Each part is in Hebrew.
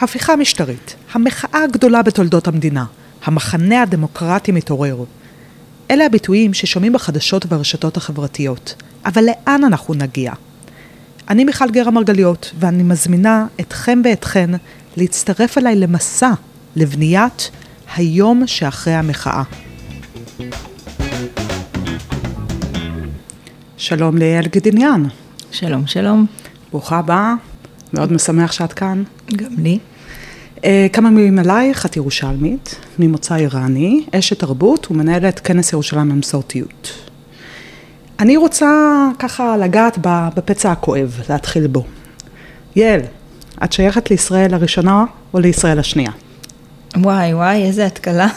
הפיכה משטרית, המחאה הגדולה בתולדות המדינה, המחנה הדמוקרטי מתעורר. אלה הביטויים ששומעים בחדשות וברשתות החברתיות, אבל לאן אנחנו נגיע? אני מיכל גרה מרגליות, ואני מזמינה אתכם ואתכן להצטרף אליי למסע לבניית היום שאחרי המחאה. שלום ליעל גדיניאן. שלום, שלום. ברוכה הבאה, מאוד משמח שאת כאן. גם לי. Uh, כמה מילים עלייך, את ירושלמית, ממוצא איראני, אשת תרבות ומנהלת כנס ירושלים במסורתיות. אני רוצה ככה לגעת בפצע הכואב, להתחיל בו. יעל, את שייכת לישראל הראשונה או לישראל השנייה? וואי, וואי, איזה התקלה.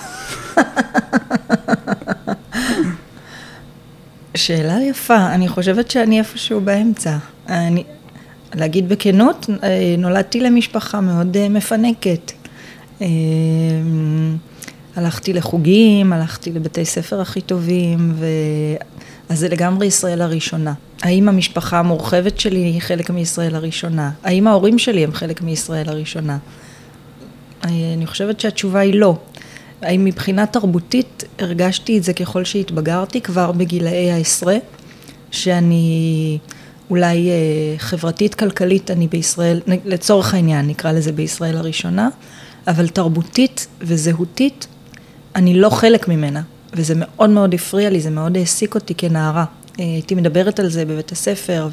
שאלה יפה, אני חושבת שאני איפשהו באמצע. אני, להגיד בכנות, אה, נולדתי למשפחה מאוד אה, מפנקת. אה, הלכתי לחוגים, הלכתי לבתי ספר הכי טובים, ו... אז זה לגמרי ישראל הראשונה. האם המשפחה המורחבת שלי היא חלק מישראל הראשונה? האם ההורים שלי הם חלק מישראל הראשונה? אני חושבת שהתשובה היא לא. האם מבחינה תרבותית הרגשתי את זה ככל שהתבגרתי כבר בגילאי העשרה, שאני אולי אה, חברתית כלכלית אני בישראל, לצורך העניין נקרא לזה בישראל הראשונה, אבל תרבותית וזהותית אני לא חלק ממנה, וזה מאוד מאוד הפריע לי, זה מאוד העסיק אותי כנערה. אה, הייתי מדברת על זה בבית הספר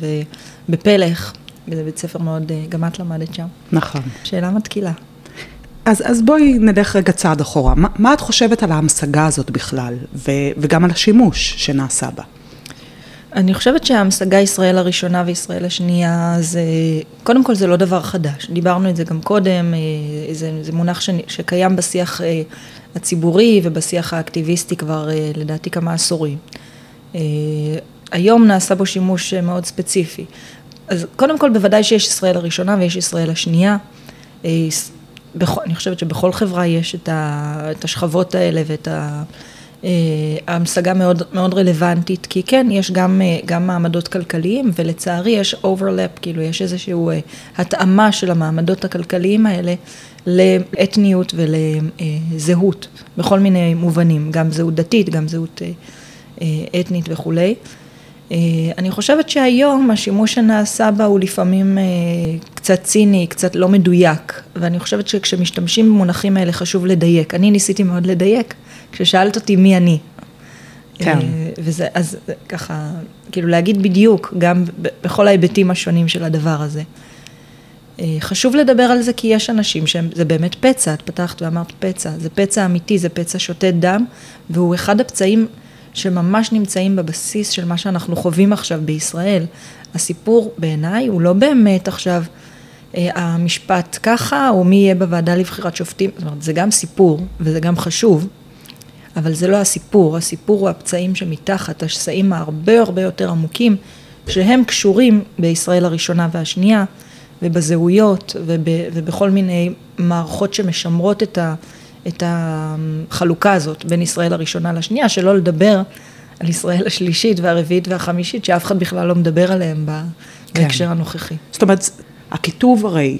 ובפלך, וזה בית ספר מאוד, אה, גם את למדת שם. נכון. שאלה מתקילה. אז, אז בואי נלך רגע צעד אחורה. מה, מה את חושבת על ההמשגה הזאת בכלל, ו, וגם על השימוש שנעשה בה? אני חושבת שההמשגה ישראל הראשונה וישראל השנייה זה, קודם כל זה לא דבר חדש, דיברנו את זה גם קודם, אה, זה, זה מונח ש, שקיים בשיח אה, הציבורי ובשיח האקטיביסטי כבר אה, לדעתי כמה עשורים. היום נעשה בו שימוש מאוד ספציפי. אז קודם כל בוודאי שיש ישראל הראשונה ויש ישראל השנייה. אני חושבת שבכל חברה יש את השכבות האלה ואת ה... אה, ההמשגה מאוד, מאוד רלוונטית, כי כן, יש גם, אה, גם מעמדות כלכליים, ולצערי יש overlap, כאילו יש איזושהי אה, התאמה של המעמדות הכלכליים האלה לאתניות ולזהות, בכל מיני מובנים, גם זהות דתית, גם זהות אתנית וכולי. אני חושבת שהיום השימוש שנעשה בה הוא לפעמים קצת ציני, קצת לא מדויק, ואני חושבת שכשמשתמשים במונחים האלה חשוב לדייק. אני ניסיתי מאוד לדייק. כששאלת אותי מי אני. כן. אה, וזה, אז ככה, כאילו להגיד בדיוק, גם בכל ההיבטים השונים של הדבר הזה. אה, חשוב לדבר על זה כי יש אנשים שזה באמת פצע, את פתחת ואמרת פצע, זה פצע אמיתי, זה פצע שותת דם, והוא אחד הפצעים שממש נמצאים בבסיס של מה שאנחנו חווים עכשיו בישראל. הסיפור בעיניי הוא לא באמת עכשיו אה, המשפט ככה, או מי יהיה בוועדה לבחירת שופטים, זאת אומרת, זה גם סיפור, וזה גם חשוב, אבל זה לא הסיפור, הסיפור הוא הפצעים שמתחת, השסעים ההרבה הרבה יותר עמוקים, שהם קשורים בישראל הראשונה והשנייה, ובזהויות, וב, ובכל מיני מערכות שמשמרות את, ה, את החלוקה הזאת בין ישראל הראשונה לשנייה, שלא לדבר על ישראל השלישית והרביעית והחמישית, שאף אחד בכלל לא מדבר עליהם כן. בהקשר הנוכחי. זאת אומרת, הכיתוב הרי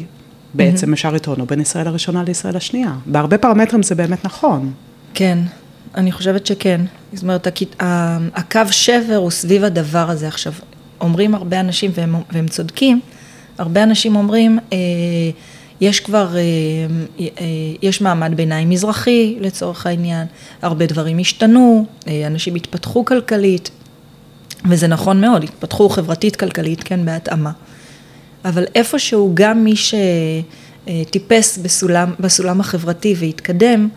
בעצם mm-hmm. אפשר לטעון בין ישראל הראשונה לישראל השנייה. בהרבה פרמטרים זה באמת נכון. כן, אני חושבת שכן. זאת אומרת, הקו שבר הוא סביב הדבר הזה. עכשיו, אומרים הרבה אנשים, והם, והם צודקים, הרבה אנשים אומרים, אה, יש כבר, אה, אה, יש מעמד ביניים מזרחי לצורך העניין, הרבה דברים השתנו, אה, אנשים התפתחו כלכלית, וזה נכון מאוד, התפתחו חברתית כלכלית, כן, בהתאמה. אבל איפשהו גם מי שטיפס בסולם, בסולם החברתי והתקדם,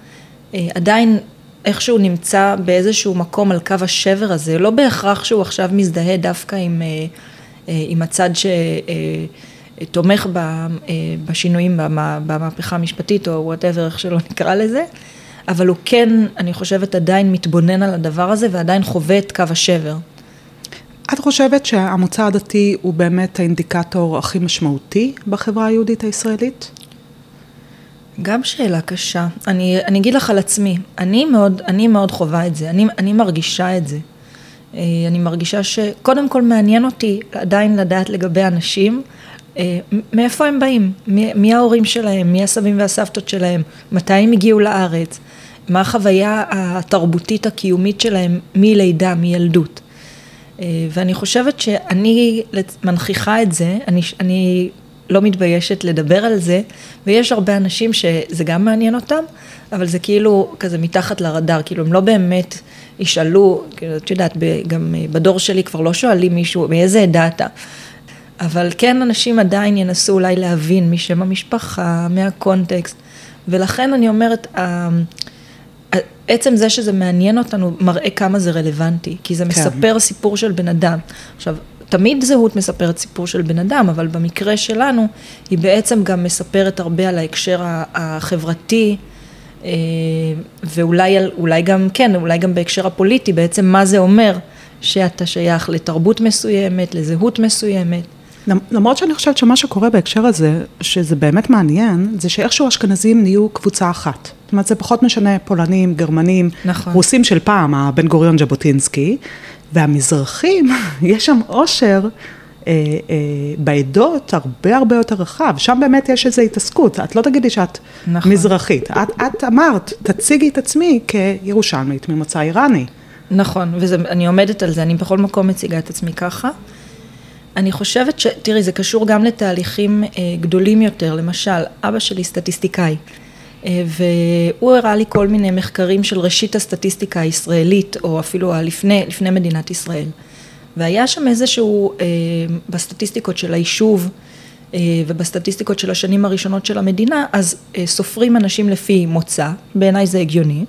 אה, עדיין איכשהו נמצא באיזשהו מקום על קו השבר הזה, לא בהכרח שהוא עכשיו מזדהה דווקא עם, אה, אה, עם הצד שתומך אה, בשינויים במהפכה המשפטית או whatever, איך שלא נקרא לזה, אבל הוא כן, אני חושבת, עדיין מתבונן על הדבר הזה ועדיין חווה את קו השבר. את חושבת שהמוצא הדתי הוא באמת האינדיקטור הכי משמעותי בחברה היהודית הישראלית? גם שאלה קשה. אני, אני אגיד לך על עצמי, אני מאוד, אני מאוד חווה את זה, אני, אני מרגישה את זה. אה, אני מרגישה שקודם כל מעניין אותי עדיין לדעת לגבי אנשים, אה, מאיפה הם באים, מי, מי ההורים שלהם, מי הסבים והסבתות שלהם, מתי הם הגיעו לארץ, מה החוויה התרבותית הקיומית שלהם מלידה, מילדות. אה, ואני חושבת שאני מנכיחה את זה, אני, אני לא מתביישת לדבר על זה, ויש הרבה אנשים שזה גם מעניין אותם, אבל זה כאילו כזה מתחת לרדאר, כאילו הם לא באמת ישאלו, כאילו, את יודעת, גם בדור שלי כבר לא שואלים מישהו, מאיזה עדה אתה? אבל כן אנשים עדיין ינסו אולי להבין משם המשפחה, מהקונטקסט, ולכן אני אומרת, עצם זה שזה מעניין אותנו מראה כמה זה רלוונטי, כי זה כן. מספר סיפור של בן אדם. עכשיו, תמיד זהות מספרת סיפור של בן אדם, אבל במקרה שלנו, היא בעצם גם מספרת הרבה על ההקשר החברתי, אה, ואולי גם, כן, אולי גם בהקשר הפוליטי, בעצם מה זה אומר שאתה שייך לתרבות מסוימת, לזהות מסוימת. למרות שאני חושבת שמה שקורה בהקשר הזה, שזה באמת מעניין, זה שאיכשהו אשכנזים נהיו קבוצה אחת. זאת אומרת, זה פחות משנה פולנים, גרמנים, נכון. רוסים של פעם, הבן גוריון ז'בוטינסקי, והמזרחים, יש שם עושר אה, אה, בעדות הרבה הרבה יותר רחב, שם באמת יש איזו התעסקות, את לא תגידי שאת נכון. מזרחית, את, את אמרת, תציגי את עצמי כירושלמית ממוצא איראני. נכון, ואני עומדת על זה, אני בכל מקום מציגה את עצמי ככה. אני חושבת ש... תראי, זה קשור גם לתהליכים אה, גדולים יותר, למשל, אבא שלי סטטיסטיקאי, והוא הראה לי כל מיני מחקרים של ראשית הסטטיסטיקה הישראלית, או אפילו לפני, לפני מדינת ישראל. והיה שם איזשהו, אה, בסטטיסטיקות של היישוב אה, ובסטטיסטיקות של השנים הראשונות של המדינה, אז אה, סופרים אנשים לפי מוצא, בעיניי זה הגיוני,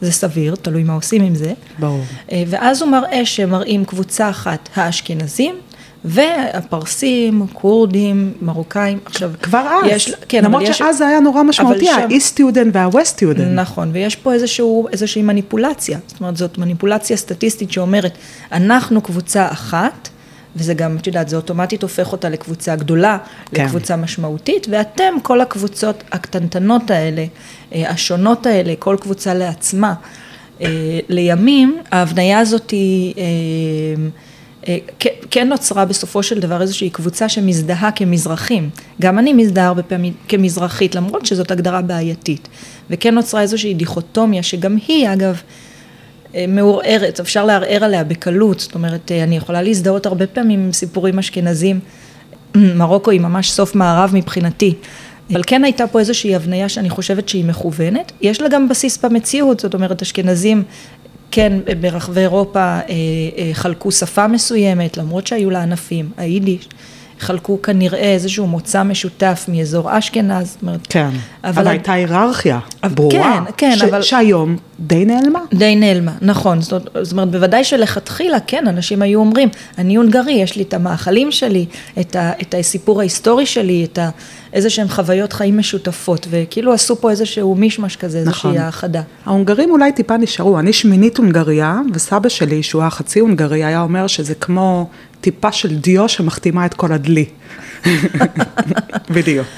זה סביר, תלוי מה עושים עם זה. ברור. אה, ואז הוא מראה שמראים קבוצה אחת האשכנזים, והפרסים, כורדים, מרוקאים, עכשיו... כבר אז, יש, כן, למרות יש, שאז זה היה נורא משמעותי, ה-East Student וה-West Student. נכון, ויש פה איזשהו, איזושהי מניפולציה, זאת אומרת, זאת מניפולציה סטטיסטית שאומרת, אנחנו קבוצה אחת, וזה גם, את יודעת, זה אוטומטית הופך אותה לקבוצה גדולה, כן. לקבוצה משמעותית, ואתם, כל הקבוצות הקטנטנות האלה, אה, השונות האלה, כל קבוצה לעצמה, אה, לימים, ההבניה הזאת היא... אה, כן נוצרה בסופו של דבר איזושהי קבוצה שמזדהה כמזרחים. גם אני מזדהה הרבה פעמים כמזרחית, למרות שזאת הגדרה בעייתית. וכן נוצרה איזושהי דיכוטומיה, שגם היא, אגב, אה, מעורערת, אפשר לערער עליה בקלות. זאת אומרת, אה, אני יכולה להזדהות הרבה פעמים עם סיפורים אשכנזים. מרוקו היא ממש סוף מערב מבחינתי. אבל כן הייתה פה איזושהי הבניה שאני חושבת שהיא מכוונת. יש לה גם בסיס במציאות, זאת אומרת, אשכנזים כן, ברחבי אירופה אה, אה, חלקו שפה מסוימת, למרות שהיו לה ענפים, היידיש. חלקו כנראה איזשהו מוצא משותף מאזור אשכנז, זאת אומרת... כן, אבל, אבל הייתה היררכיה ברורה, כן, כן, ש, אבל... שהיום די נעלמה. די נעלמה, נכון, זאת, זאת אומרת, בוודאי שלכתחילה, כן, אנשים היו אומרים, אני הונגרי, יש לי את המאכלים שלי, את, ה, את הסיפור ההיסטורי שלי, את ה, איזה שהם חוויות חיים משותפות, וכאילו עשו פה איזשהו מישמש כזה, איזושהי נכון. האחדה. ההונגרים אולי טיפה נשארו, אני שמינית הונגריה, וסבא שלי, שהוא היה חצי הונגרי, היה אומר שזה כמו טיפה של דיו שמחתימה את כל הדלי. בדיוק.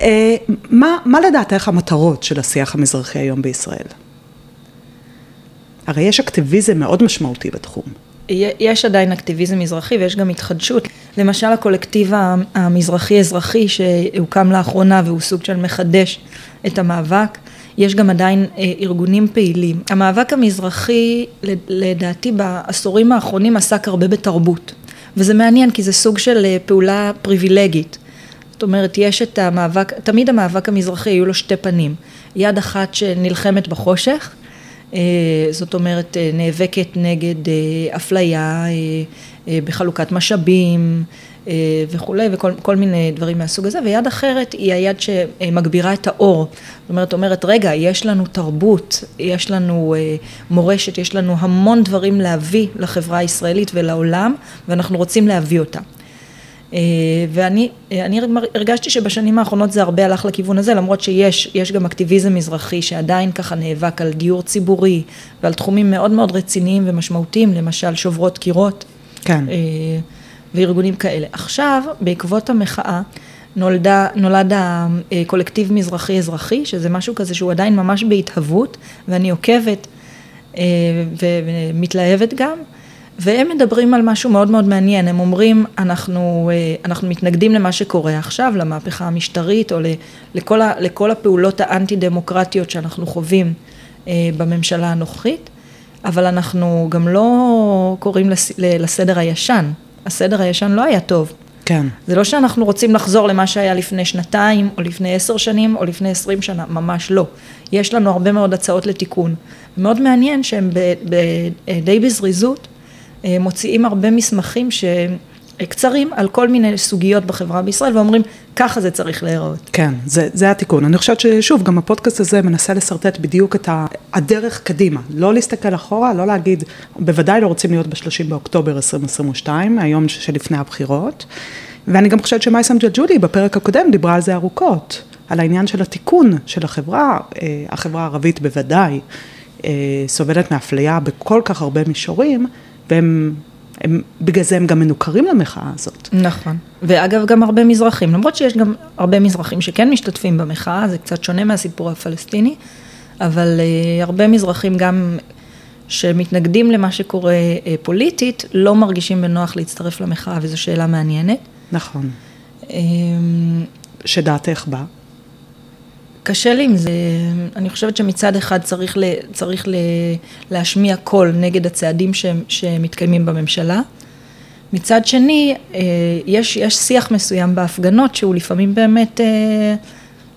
אה, מה, מה לדעתך המטרות של השיח המזרחי היום בישראל? הרי יש אקטיביזם מאוד משמעותי בתחום. יש עדיין אקטיביזם מזרחי ויש גם התחדשות. למשל הקולקטיב המזרחי-אזרחי שהוקם לאחרונה והוא סוג של מחדש את המאבק. יש גם עדיין אה, ארגונים פעילים. המאבק המזרחי לדעתי בעשורים האחרונים עסק הרבה בתרבות. וזה מעניין כי זה סוג של אה, פעולה פריבילגית. זאת אומרת, יש את המאבק, תמיד המאבק המזרחי היו לו שתי פנים. יד אחת שנלחמת בחושך, זאת אומרת, אה, נאבקת נגד אפליה בחלוקת משאבים וכולי, וכל מיני דברים מהסוג הזה, ויד אחרת היא היד שמגבירה את האור. זאת אומרת, אומרת, רגע, יש לנו תרבות, יש לנו מורשת, יש לנו המון דברים להביא לחברה הישראלית ולעולם, ואנחנו רוצים להביא אותם. אה, ואני אני הרגשתי שבשנים האחרונות זה הרבה הלך לכיוון הזה, למרות שיש גם אקטיביזם מזרחי שעדיין ככה נאבק על דיור ציבורי ועל תחומים מאוד מאוד רציניים ומשמעותיים, למשל שוברות קירות. כן. אה, וארגונים כאלה. עכשיו, בעקבות המחאה, נולדה, נולד הקולקטיב מזרחי אזרחי, שזה משהו כזה שהוא עדיין ממש בהתהוות, ואני עוקבת אה, ומתלהבת גם. והם מדברים על משהו מאוד מאוד מעניין, הם אומרים, אנחנו, אה, אנחנו מתנגדים למה שקורה עכשיו, למהפכה המשטרית, או לכל, ה, לכל הפעולות האנטי דמוקרטיות שאנחנו חווים אה, בממשלה הנוכחית, אבל אנחנו גם לא קוראים לסדר הישן, הסדר הישן לא היה טוב. כן. זה לא שאנחנו רוצים לחזור למה שהיה לפני שנתיים, או לפני עשר שנים, או לפני עשרים שנה, ממש לא. יש לנו הרבה מאוד הצעות לתיקון. מאוד מעניין שהם די בזריזות אה, מוציאים הרבה מסמכים שקצרים על כל מיני סוגיות בחברה בישראל ואומרים ככה זה צריך להיראות. כן, זה, זה התיקון. אני חושבת ששוב, גם הפודקאסט הזה מנסה לשרטט בדיוק את הדרך קדימה. לא להסתכל אחורה, לא להגיד, בוודאי לא רוצים להיות ב-30 באוקטובר 2022, היום שלפני הבחירות. ואני גם חושבת שמייסם ג'ג'ולי בפרק הקודם דיברה על זה ארוכות, על העניין של התיקון של החברה, אה, החברה הערבית בוודאי. אה, סובלת מאפליה בכל כך הרבה מישורים, והם, הם, בגלל זה הם גם מנוכרים למחאה הזאת. נכון, ואגב גם הרבה מזרחים, למרות שיש גם הרבה מזרחים שכן משתתפים במחאה, זה קצת שונה מהסיפור הפלסטיני, אבל uh, הרבה מזרחים גם שמתנגדים למה שקורה uh, פוליטית, לא מרגישים בנוח להצטרף למחאה, וזו שאלה מעניינת. נכון. Um, שדעתך בה? קשה לי עם זה, אני חושבת שמצד אחד צריך, ל, צריך ל, להשמיע קול נגד הצעדים ש, שמתקיימים בממשלה. מצד שני, אה, יש, יש שיח מסוים בהפגנות שהוא לפעמים באמת אה,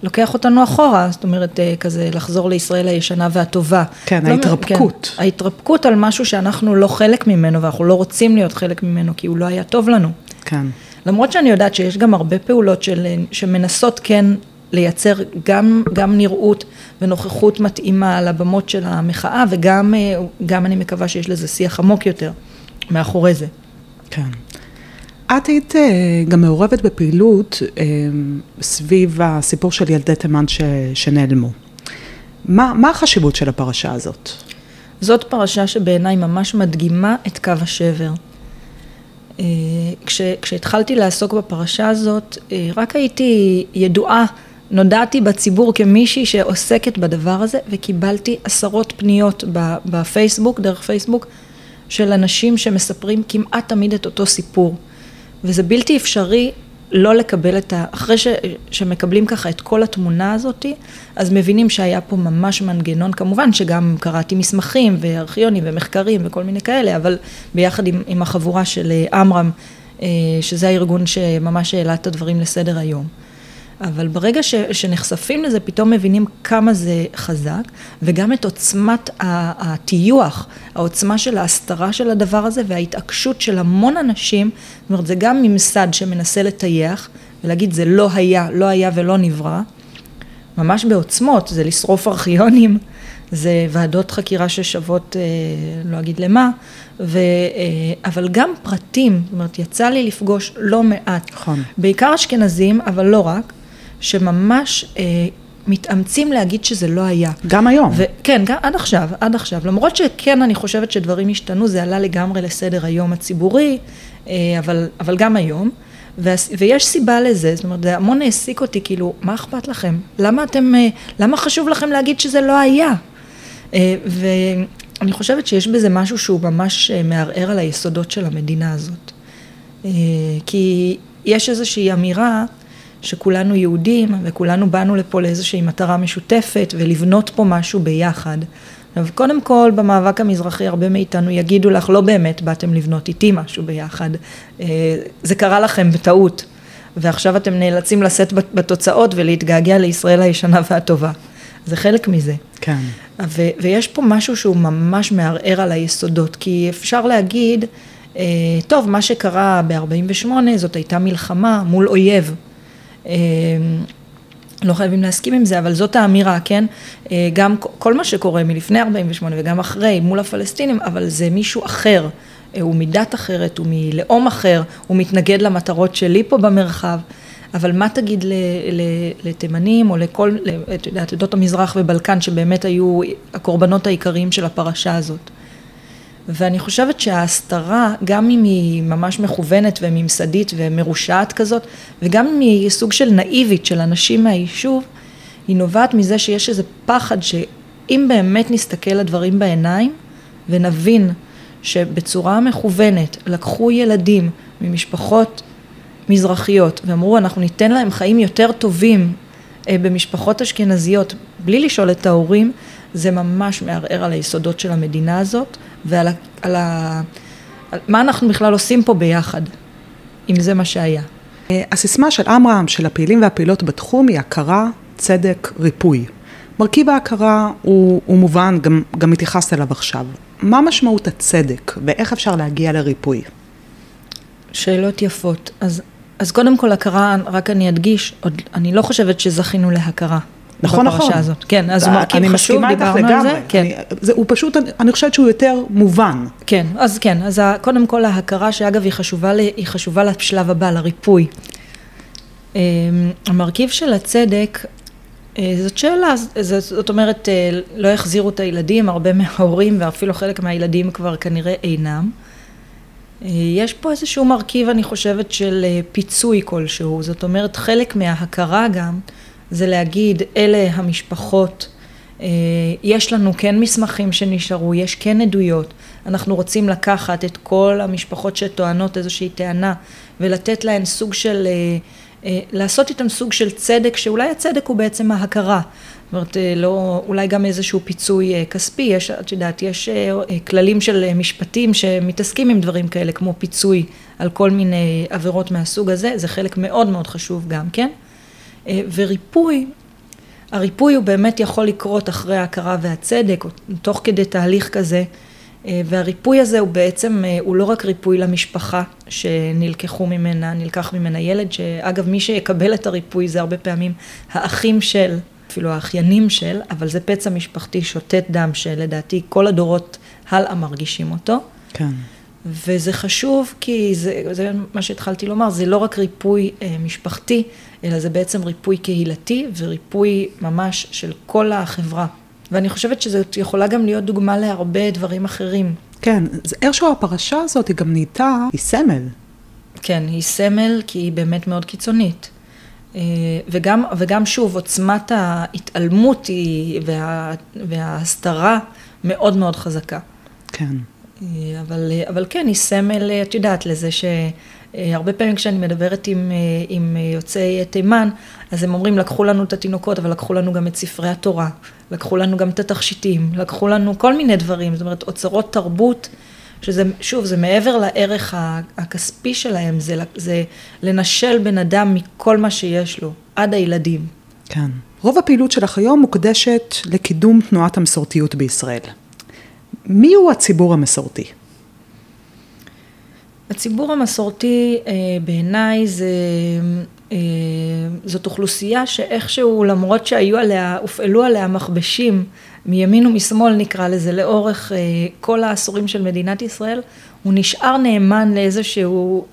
לוקח אותנו אחורה, זאת אומרת, אה, כזה לחזור לישראל הישנה והטובה. כן, לא, ההתרפקות. כן, ההתרפקות על משהו שאנחנו לא חלק ממנו ואנחנו לא רוצים להיות חלק ממנו כי הוא לא היה טוב לנו. כן. למרות שאני יודעת שיש גם הרבה פעולות של, שמנסות כן לייצר גם, גם נראות ונוכחות מתאימה על הבמות של המחאה וגם גם אני מקווה שיש לזה שיח עמוק יותר מאחורי זה. כן. את היית אה, גם מעורבת בפעילות אה, סביב הסיפור של ילדי תימן ש, שנעלמו. מה, מה החשיבות של הפרשה הזאת? זאת פרשה שבעיניי ממש מדגימה את קו השבר. אה, כש, כשהתחלתי לעסוק בפרשה הזאת, רק הייתי ידועה נודעתי בציבור כמישהי שעוסקת בדבר הזה וקיבלתי עשרות פניות בפייסבוק, דרך פייסבוק, של אנשים שמספרים כמעט תמיד את אותו סיפור. וזה בלתי אפשרי לא לקבל את ה... אחרי ש... שמקבלים ככה את כל התמונה הזאתי, אז מבינים שהיה פה ממש מנגנון, כמובן שגם קראתי מסמכים וארכיונים ומחקרים וכל מיני כאלה, אבל ביחד עם, עם החבורה של עמרם, אה, שזה הארגון שממש העלה את הדברים לסדר היום. אבל ברגע ש, שנחשפים לזה, פתאום מבינים כמה זה חזק, וגם את עוצמת הטיוח, העוצמה של ההסתרה של הדבר הזה, וההתעקשות של המון אנשים, זאת אומרת, זה גם ממסד שמנסה לטייח, ולהגיד זה לא היה, לא היה ולא נברא, ממש בעוצמות, זה לשרוף ארכיונים, זה ועדות חקירה ששוות, אה, לא אגיד למה, ו, אה, אבל גם פרטים, זאת אומרת, יצא לי לפגוש לא מעט, נכון. בעיקר אשכנזים, אבל לא רק, שממש אה, מתאמצים להגיד שזה לא היה. גם היום. ו- כן, גם עד עכשיו, עד עכשיו. למרות שכן, אני חושבת שדברים השתנו, זה עלה לגמרי לסדר היום הציבורי, אה, אבל, אבל גם היום. ויש סיבה לזה, זאת אומרת, זה המון העסיק אותי, כאילו, מה אכפת לכם? למה אתם, אה, למה חשוב לכם להגיד שזה לא היה? אה, ואני חושבת שיש בזה משהו שהוא ממש אה, מערער על היסודות של המדינה הזאת. אה, כי יש איזושהי אמירה שכולנו יהודים וכולנו באנו לפה לאיזושהי מטרה משותפת ולבנות פה משהו ביחד. עכשיו, קודם כל, במאבק המזרחי הרבה מאיתנו יגידו לך, לא באמת באתם לבנות איתי משהו ביחד, אה, זה קרה לכם בטעות, ועכשיו אתם נאלצים לשאת בתוצאות ולהתגעגע לישראל הישנה והטובה. זה חלק מזה. כן. ו- ויש פה משהו שהוא ממש מערער על היסודות, כי אפשר להגיד, אה, טוב, מה שקרה ב-48' זאת הייתה מלחמה מול אויב. אמ, לא חייבים להסכים עם זה, אבל זאת האמירה, כן? אה, גם כל מה שקורה מלפני 48' וגם אחרי, מול הפלסטינים, אבל זה מישהו אחר. אה, הוא מדת אחרת, הוא מלאום אחר, הוא מתנגד למטרות שלי פה במרחב. אבל מה תגיד לתימנים או לכל, את יודעת, עדות המזרח ובלקן שבאמת היו הקורבנות העיקריים של הפרשה הזאת? ואני חושבת שההסתרה, גם אם היא ממש מכוונת וממסדית ומרושעת כזאת, וגם אם היא סוג של נאיבית של אנשים מהיישוב, היא נובעת מזה שיש איזה פחד שאם באמת נסתכל לדברים בעיניים ונבין שבצורה מכוונת לקחו ילדים ממשפחות מזרחיות ואמרו אנחנו ניתן להם חיים יותר טובים אה, במשפחות אשכנזיות בלי לשאול את ההורים, זה ממש מערער על היסודות של המדינה הזאת ועל ה, על ה, על מה אנחנו בכלל עושים פה ביחד, אם זה מה שהיה. אה, הסיסמה של עמרם, של הפעילים והפעילות בתחום, היא הכרה, צדק, ריפוי. מרכיב ההכרה הוא, הוא מובן, גם, גם התייחסת אליו עכשיו. מה משמעות הצדק ואיך אפשר להגיע לריפוי? שאלות יפות. אז, אז קודם כל הכרה, רק אני אדגיש, עוד, אני לא חושבת שזכינו להכרה. נכון, נכון. הזאת. כן, אז הוא מרכיב חשוב, דיברנו על זה. כן. אני, זה, הוא פשוט, אני, אני חושבת שהוא יותר מובן. כן, אז כן, אז קודם כל ההכרה, שאגב היא חשובה, היא חשובה לשלב הבא, לריפוי. אמ, המרכיב של הצדק, אה, זאת שאלה, זאת אומרת, אה, לא יחזירו את הילדים, הרבה מההורים ואפילו חלק מהילדים כבר כנראה אינם. אה, יש פה איזשהו מרכיב, אני חושבת, של פיצוי כלשהו, זאת אומרת, חלק מההכרה גם, זה להגיד, אלה המשפחות, יש לנו כן מסמכים שנשארו, יש כן עדויות, אנחנו רוצים לקחת את כל המשפחות שטוענות איזושהי טענה ולתת להן סוג של אה, לעשות איתם סוג של צדק, שאולי הצדק הוא בעצם ההכרה. זאת אומרת, אה, לא, אולי גם איזשהו פיצוי אה, כספי, יש, את יודעת, יש כללים של משפטים שמתעסקים עם דברים כאלה, כמו פיצוי על כל מיני עבירות מהסוג הזה, זה חלק מאוד מאוד חשוב גם כן. וריפוי, הריפוי הוא באמת יכול לקרות אחרי ההכרה והצדק, או תוך כדי תהליך כזה. אה, והריפוי הזה הוא בעצם, אה, הוא לא רק ריפוי למשפחה שנלקחו ממנה, נלקח ממנה ילד, שאגב מי שיקבל את הריפוי זה הרבה פעמים האחים של, אפילו האחיינים של, אבל זה פצע משפחתי שותת דם שלדעתי כל הדורות הלאה מרגישים אותו. כן. וזה חשוב כי זה, זה מה שהתחלתי לומר, זה לא רק ריפוי אה, משפחתי, אלא זה בעצם ריפוי קהילתי וריפוי ממש של כל החברה. ואני חושבת שזאת יכולה גם להיות דוגמה להרבה דברים אחרים. כן, איכשהו הפרשה הזאת היא גם נהייתה, היא סמל. כן, היא סמל כי היא באמת מאוד קיצונית. אה, וגם, וגם שוב, עוצמת ההתעלמות היא, וה, וההסתרה מאוד מאוד חזקה. כן. אה, אבל, אבל כן, היא סמל, את יודעת, לזה ש... אה, הרבה פעמים כשאני מדברת עם, אה, עם יוצאי תימן, אז הם אומרים, לקחו לנו את התינוקות, אבל לקחו לנו גם את ספרי התורה, לקחו לנו גם את התכשיטים, לקחו לנו כל מיני דברים, זאת אומרת, אוצרות תרבות, שזה, שוב, זה מעבר לערך הכספי שלהם, זה, זה לנשל בן אדם מכל מה שיש לו, עד הילדים. כן. רוב הפעילות שלך היום מוקדשת לקידום תנועת המסורתיות בישראל. מי הוא הציבור המסורתי? הציבור המסורתי אה, בעיניי זה, אה, זאת אוכלוסייה שאיכשהו למרות שהיו עליה, הופעלו עליה מכבשים מימין ומשמאל נקרא לזה לאורך אה, כל העשורים של מדינת ישראל, הוא נשאר נאמן לאיזשהו,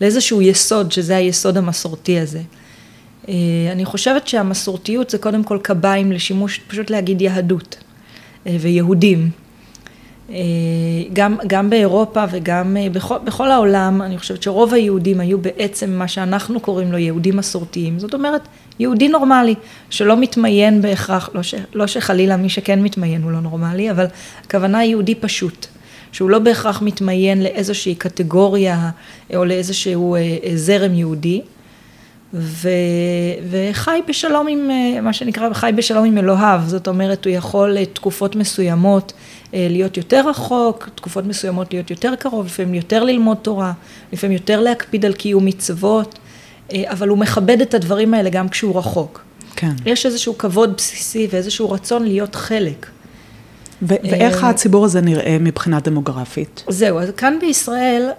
לאיזשהו יסוד שזה היסוד המסורתי הזה. אני חושבת שהמסורתיות זה קודם כל קביים לשימוש, פשוט להגיד יהדות ויהודים. אה, גם, גם באירופה וגם אה, בכל, בכל העולם, אני חושבת שרוב היהודים היו בעצם מה שאנחנו קוראים לו יהודים מסורתיים. זאת אומרת, יהודי נורמלי, שלא מתמיין בהכרח, לא, ש, לא שחלילה מי שכן מתמיין הוא לא נורמלי, אבל הכוונה היא יהודי פשוט. שהוא לא בהכרח מתמיין לאיזושהי קטגוריה או לאיזשהו אה, זרם יהודי, ו, וחי בשלום עם, מה שנקרא, חי בשלום עם אלוהיו, זאת אומרת, הוא יכול תקופות מסוימות אה, להיות יותר רחוק, תקופות מסוימות להיות יותר קרוב, לפעמים יותר ללמוד תורה, לפעמים יותר להקפיד על קיום מצוות, אה, אבל הוא מכבד את הדברים האלה גם כשהוא רחוק. כן. יש איזשהו כבוד בסיסי ואיזשהו רצון להיות חלק. ו- ואיך אה, הציבור הזה נראה מבחינה דמוגרפית? זהו, אז כאן בישראל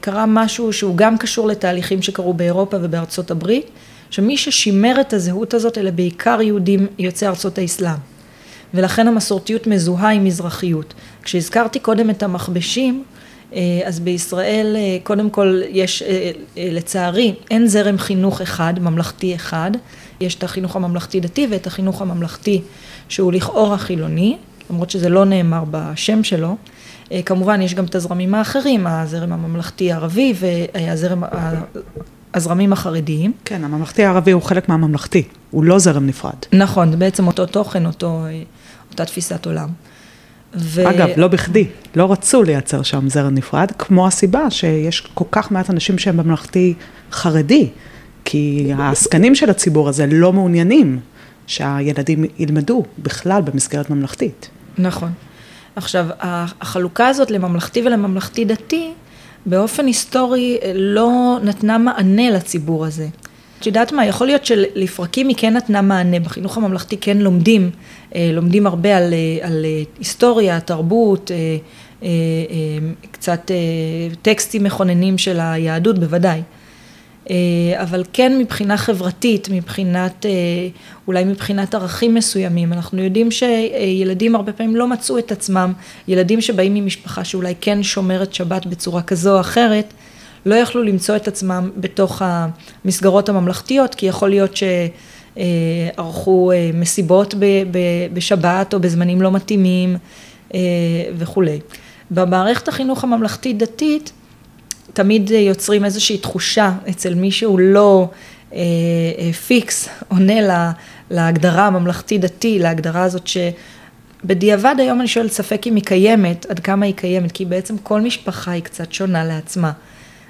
קרה משהו שהוא גם קשור לתהליכים שקרו באירופה ובארצות הברית, שמי ששימר את הזהות הזאת אלה בעיקר יהודים יוצאי ארצות האסלאם. ולכן המסורתיות מזוהה עם מזרחיות. כשהזכרתי קודם את המכבשים, אה, אז בישראל אה, קודם כל יש, אה, לצערי, אין זרם חינוך אחד, ממלכתי אחד, יש את החינוך הממלכתי דתי ואת החינוך הממלכתי שהוא לכאורה חילוני, למרות שזה לא נאמר בשם שלו. כמובן יש גם את הזרמים האחרים, הזרם הממלכתי הערבי והזרם, הזרמים החרדיים. כן, הממלכתי הערבי הוא חלק מהממלכתי, הוא לא זרם נפרד. נכון, זה בעצם אותו תוכן, אותו... אותה תפיסת עולם. ו... אגב, לא בכדי, לא רצו לייצר שם זרע נפרד, כמו הסיבה שיש כל כך מעט אנשים שהם בממלכתי חרדי, כי העסקנים של הציבור הזה לא מעוניינים שהילדים ילמדו בכלל במסגרת ממלכתית. נכון. עכשיו, החלוקה הזאת לממלכתי ולממלכתי דתי, באופן היסטורי לא נתנה מענה לציבור הזה. את יודעת מה, יכול להיות שלפרקים היא כן נתנה מענה, בחינוך הממלכתי כן לומדים, אה, לומדים הרבה על, אה, על אה, היסטוריה, תרבות, קצת טקסטים מכוננים של היהדות בוודאי. אבל כן מבחינה חברתית, מבחינת, אולי מבחינת ערכים מסוימים, אנחנו יודעים שילדים הרבה פעמים לא מצאו את עצמם, ילדים שבאים ממשפחה שאולי כן שומרת שבת בצורה כזו או אחרת, לא יכלו למצוא את עצמם בתוך המסגרות הממלכתיות, כי יכול להיות שערכו אה, מסיבות בשבת או בזמנים לא מתאימים אה, וכולי. במערכת החינוך הממלכתית תמיד יוצרים איזושהי תחושה אצל מי שהוא לא אה, פיקס, עונה להגדרה הממלכתי-דתי, להגדרה הזאת ש... בדיעבד היום אני שואלת ספק אם היא קיימת, עד כמה היא קיימת, כי בעצם כל משפחה היא קצת שונה לעצמה.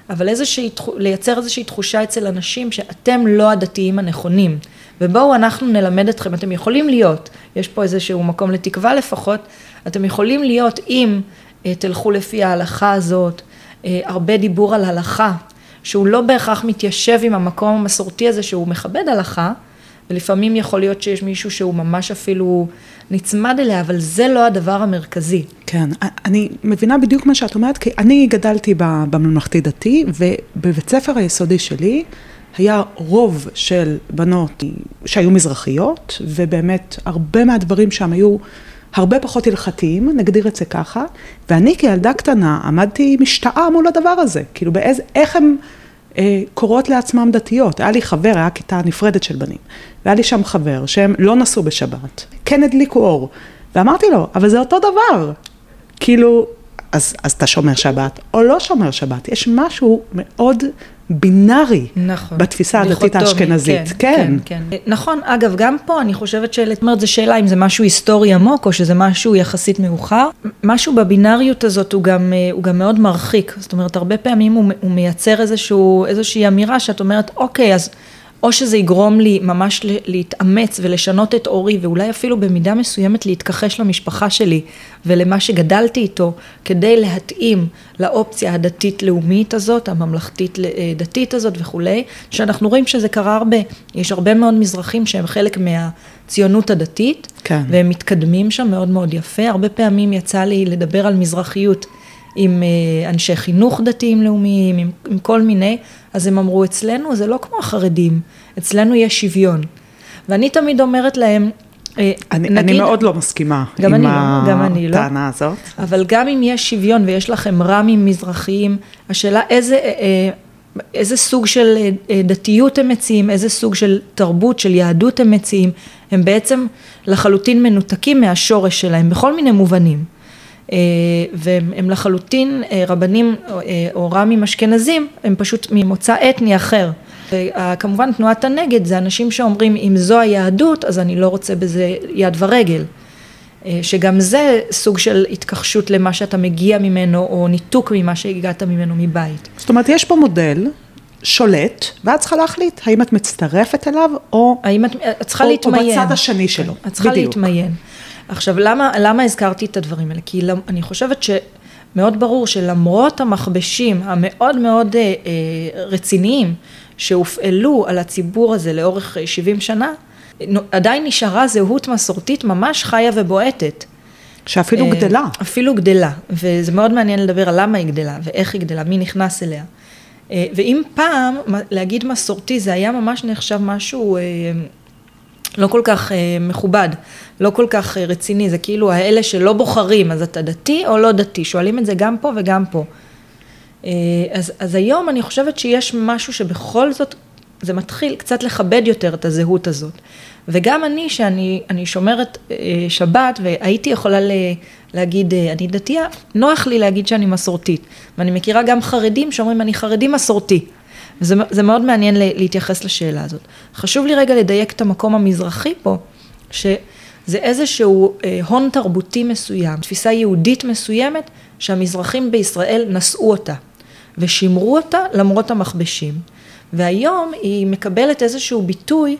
אבל איזושהי, לייצר איזושהי תחושה אצל אנשים שאתם לא הדתיים הנכונים, ובואו אנחנו נלמד אתכם, אתם יכולים להיות, יש פה איזשהו מקום לתקווה לפחות, אתם יכולים להיות אם אה, תלכו לפי ההלכה הזאת, אה, הרבה דיבור על הלכה, שהוא לא בהכרח מתיישב עם המקום המסורתי הזה שהוא מכבד הלכה, ולפעמים יכול להיות שיש מישהו שהוא ממש אפילו נצמד אליה, אבל זה לא הדבר המרכזי. כן, אני מבינה בדיוק מה שאת אומרת, כי אני גדלתי בממלכתי דתי, ובבית ספר היסודי שלי היה רוב של בנות שהיו מזרחיות, ובאמת הרבה מהדברים שם היו הרבה פחות הלכתיים, נגדיר את זה ככה, ואני כילדה קטנה עמדתי משתאה מול הדבר הזה, כאילו באיזה, איך הם... אה, קוראות לעצמם דתיות. היה לי חבר, היה כיתה נפרדת של בנים, והיה לי שם חבר שהם לא נסעו בשבת, כן הדליקו אור, ואמרתי לו, אבל זה אותו דבר. כאילו, אז, אז אתה שומר שבת או לא שומר שבת, יש משהו מאוד בינארי נכון, בתפיסה הדתית האשכנזית. כן, כן. כן, כן. נכון, אגב, גם פה אני חושבת זאת אומרת, זו שאלה אם זה משהו היסטורי עמוק או שזה משהו יחסית מאוחר. משהו בבינאריות הזאת הוא גם, אה, הוא גם מאוד מרחיק. זאת אומרת, הרבה פעמים הוא, הוא מייצר איזשהו, איזושהי אמירה שאת אומרת, אוקיי, אז או שזה יגרום לי ממש להתאמץ ולשנות את אורי ואולי אפילו במידה מסוימת להתכחש למשפחה שלי ולמה שגדלתי איתו כדי להתאים לאופציה הדתית-לאומית הזאת, הממלכתית דתית הזאת וכולי, שאנחנו רואים שזה קרה הרבה, יש הרבה מאוד מזרחים שהם חלק מהציונות הדתית, כן. והם מתקדמים שם מאוד מאוד יפה, הרבה פעמים יצא לי לדבר על מזרחיות עם אה, אנשי חינוך דתיים לאומיים, עם, עם כל מיני, אז הם אמרו, אצלנו זה לא כמו החרדים, אצלנו יש שוויון. ואני תמיד אומרת להם, אה, אני, נגיד, אני מאוד לא מסכימה עם אני, לא, גם אני לא. הטענה הזאת. אבל גם אם יש שוויון ויש לכם רמים מזרחיים, השאלה איזה, אה, איזה סוג של דתיות הם מציעים, איזה סוג של תרבות, של יהדות הם מציעים, הם בעצם לחלוטין מנותקים מהשורש שלהם בכל מיני מובנים. אה, והם לחלוטין אה, רבנים אה, או רמים אשכנזים, הם פשוט ממוצא אתני אחר. וכמובן תנועת הנגד זה אנשים שאומרים אם זו היהדות אז אני לא רוצה בזה יד ורגל. שגם זה סוג של התכחשות למה שאתה מגיע ממנו או ניתוק ממה שהגעת ממנו מבית. זאת אומרת יש פה מודל שולט ואת צריכה להחליט האם את מצטרפת אליו או, האם את, את צריכה או, להתמיין. או בצד השני שלו. את צריכה בדיוק. להתמיין. עכשיו, למה, למה הזכרתי את הדברים האלה? כי אני חושבת שמאוד ברור שלמרות המכבשים המאוד מאוד אה, אה, רציניים שהופעלו על הציבור הזה לאורך 70 שנה, עדיין נשארה זהות מסורתית ממש חיה ובועטת. שאפילו אה, גדלה. אפילו גדלה, וזה מאוד מעניין לדבר על למה היא גדלה ואיך היא גדלה, מי נכנס אליה. ואם פעם להגיד מסורתי זה היה ממש נחשב משהו לא כל כך אה, מכובד, לא כל כך אה, רציני, זה כאילו האלה שלא בוחרים, אז אתה דתי או לא דתי, שואלים את זה גם פה וגם פה. אה, אז, אז היום אני חושבת שיש משהו שבכל זאת, זה מתחיל קצת לכבד יותר את הזהות הזאת. וגם אני, שאני שומרת אה, שבת, והייתי יכולה ל, להגיד, אה, אני דתייה, נוח לי להגיד שאני מסורתית. ואני מכירה גם חרדים שאומרים, אני חרדי מסורתי. וזה מאוד מעניין להתייחס לשאלה הזאת. חשוב לי רגע לדייק את המקום המזרחי פה, זה איזשהו אה, הון תרבותי מסוים, תפיסה יהודית מסוימת, שהמזרחים בישראל נשאו אותה, ושימרו אותה למרות המכבשים. והיום היא מקבלת איזשהו ביטוי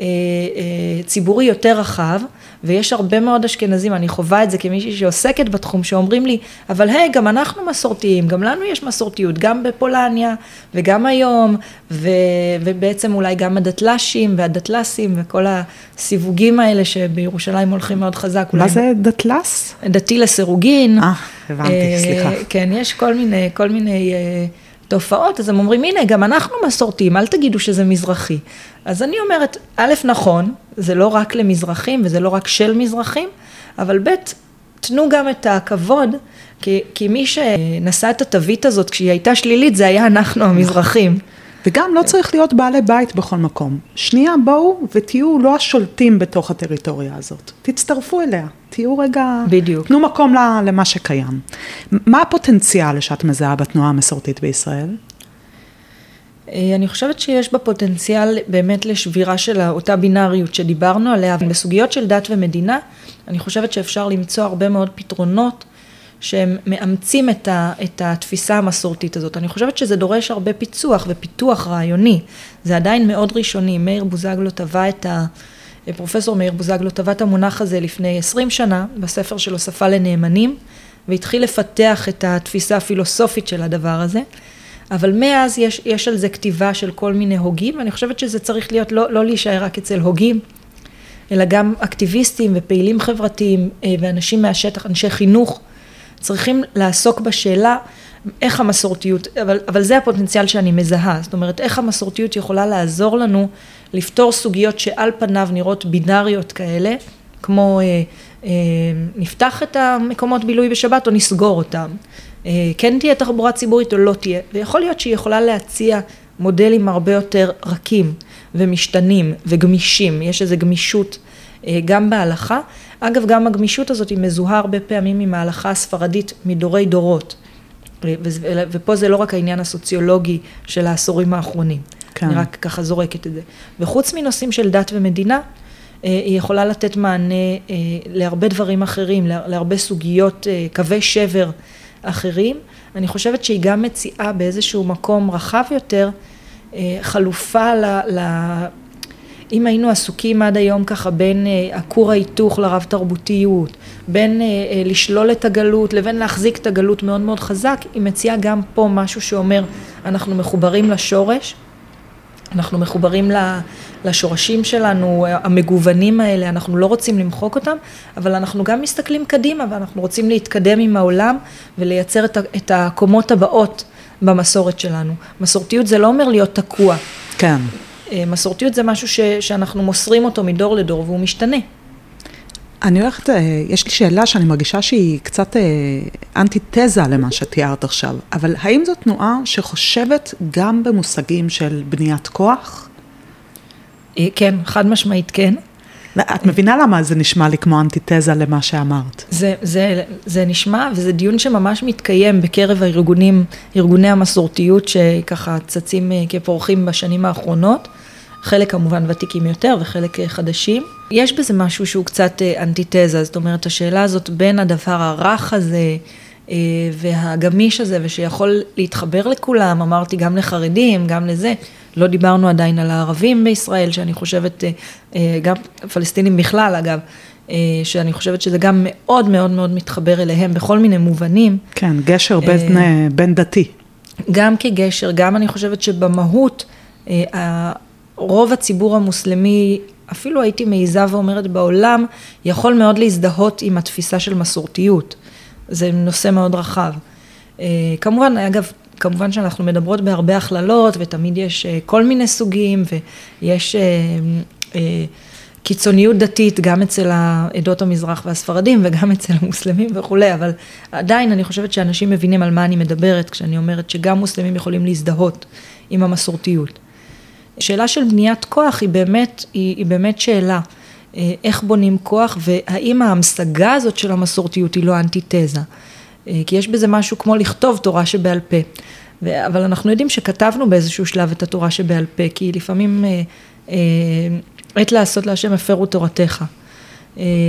אה, אה, ציבורי יותר רחב, ויש הרבה מאוד אשכנזים, אני חווה את זה כמישהי שעוסקת בתחום, שאומרים לי, אבל היי, גם אנחנו מסורתיים, גם לנו יש מסורתיות, גם בפולניה וגם היום, ו, ובעצם אולי גם הדתל"שים והדתל"סים וכל הסיווגים האלה שבירושלים הולכים מאוד חזק. מה זה דתל"ס? דתי לסירוגין. אה, הבנתי, סליחה. כן, יש כל מיני, כל מיני... תופעות, אז הם אומרים, הנה, גם אנחנו מסורתיים, אל תגידו שזה מזרחי. אז אני אומרת, א', נכון, זה לא רק למזרחים וזה לא רק של מזרחים, אבל ב', תנו גם את הכבוד, כי, כי מי שנשא את התווית הזאת כשהיא הייתה שלילית, זה היה אנחנו המזרחים. וגם לא צריך להיות בעלי בית בכל מקום. שנייה, בואו ותהיו לא השולטים בתוך הטריטוריה הזאת. תצטרפו אליה, תהיו רגע... בדיוק. תנו מקום למה שקיים. מה הפוטנציאל שאת מזהה בתנועה המסורתית בישראל? אה, אני חושבת שיש בה פוטנציאל באמת לשבירה של אותה בינאריות שדיברנו עליה, בסוגיות של דת ומדינה, אני חושבת שאפשר למצוא הרבה מאוד פתרונות שהם מאמצים את, ה, את התפיסה המסורתית הזאת. אני חושבת שזה דורש הרבה פיצוח ופיתוח רעיוני. זה עדיין מאוד ראשוני. מאיר בוזגלו טבע את ה... פרופסור מאיר בוזגלו טבע את המונח הזה לפני 20 שנה, בספר שלו שפה לנאמנים, והתחיל לפתח את התפיסה הפילוסופית של הדבר הזה. אבל מאז יש, יש על זה כתיבה של כל מיני הוגים, ואני חושבת שזה צריך להיות, לא, לא להישאר רק אצל הוגים, אלא גם אקטיביסטים ופעילים חברתיים אה, ואנשים מהשטח, אנשי חינוך, צריכים לעסוק בשאלה איך המסורתיות, אבל, אבל זה הפוטנציאל שאני מזהה, זאת אומרת איך המסורתיות יכולה לעזור לנו לפתור סוגיות שעל פניו נראות בינאריות כאלה, כמו אה, אה, נפתח את המקומות בילוי בשבת או נסגור אותם, אה, כן תהיה תחבורה ציבורית או לא תהיה, ויכול להיות שהיא יכולה להציע מודלים הרבה יותר רכים ומשתנים וגמישים, יש איזו גמישות אה, גם בהלכה. אגב, גם הגמישות הזאת היא מזוהה הרבה פעמים עם ההלכה הספרדית מדורי דורות. ופה זה לא רק העניין הסוציולוגי של העשורים האחרונים. כן. אני רק ככה זורקת את זה. וחוץ מנושאים של דת ומדינה, אה, היא יכולה לתת מענה אה, להרבה דברים אחרים, להרבה סוגיות, קווי שבר אחרים. אני חושבת שהיא גם מציעה באיזשהו מקום רחב יותר חלופה ל... אם היינו עסוקים עד היום ככה בין אה, הכור ההיתוך לרב תרבותיות, בין אה, אה, לשלול את הגלות לבין להחזיק את הגלות מאוד מאוד חזק, היא מציעה גם פה משהו שאומר אנחנו מחוברים לשורש, אנחנו מחוברים לשורשים שלנו, המגוונים האלה, אנחנו לא רוצים למחוק אותם, אבל אנחנו גם מסתכלים קדימה ואנחנו רוצים להתקדם עם העולם ולייצר את הקומות הבאות במסורת שלנו. מסורתיות זה לא אומר להיות תקוע. כן. אה, מסורתיות זה משהו ש, שאנחנו מוסרים אותו מדור לדור והוא משתנה. אני הולכת, אה, יש לי שאלה שאני מרגישה שהיא קצת אה, אנטיתזה למה שתיארת עכשיו, אבל האם זו תנועה שחושבת גם במושגים של בניית כוח? כן, חד משמעית כן. את מבינה למה זה נשמע לי כמו אנטיתזה למה שאמרת? זה, זה, זה נשמע, וזה דיון שממש מתקיים בקרב הארגונים, ארגוני המסורתיות שככה צצים כפורחים בשנים האחרונות. חלק כמובן ותיקים יותר וחלק אה, חדשים. יש בזה משהו שהוא קצת אה, אנטיתזה, זאת אומרת השאלה הזאת בין הדבר הרך הזה אה, והגמיש הזה ושיכול להתחבר לכולם, אמרתי גם לחרדים, גם לזה, לא דיברנו עדיין על הערבים בישראל, שאני חושבת, גם פלסטינים בכלל אגב, שאני חושבת שזה גם מאוד מאוד מאוד מתחבר אליהם בכל מיני מובנים. כן, גשר בין, בין דתי. גם כגשר, גם אני חושבת שבמהות, רוב הציבור המוסלמי, אפילו הייתי מעיזה ואומרת בעולם, יכול מאוד להזדהות עם התפיסה של מסורתיות. זה נושא מאוד רחב. אה, כמובן, אגב, כמובן שאנחנו מדברות בהרבה הכללות, ותמיד יש אה, כל מיני סוגים, ויש אה, קיצוניות דתית גם אצל העדות המזרח והספרדים, וגם אצל המוסלמים וכולי, אבל עדיין אני חושבת שאנשים מבינים על מה אני מדברת, כשאני אומרת שגם מוסלמים יכולים להזדהות עם המסורתיות. שאלה של בניית כוח היא באמת, היא, היא באמת שאלה. אה, איך בונים כוח והאם ההמשגה הזאת של המסורתיות היא לא אנטיתזה. אה, כי יש בזה משהו כמו לכתוב תורה שבעל פה. אבל אנחנו יודעים שכתבנו באיזשהו שלב את התורה שבעל פה, כי לפעמים אה, עת לעשות להשם הפרו תורתך.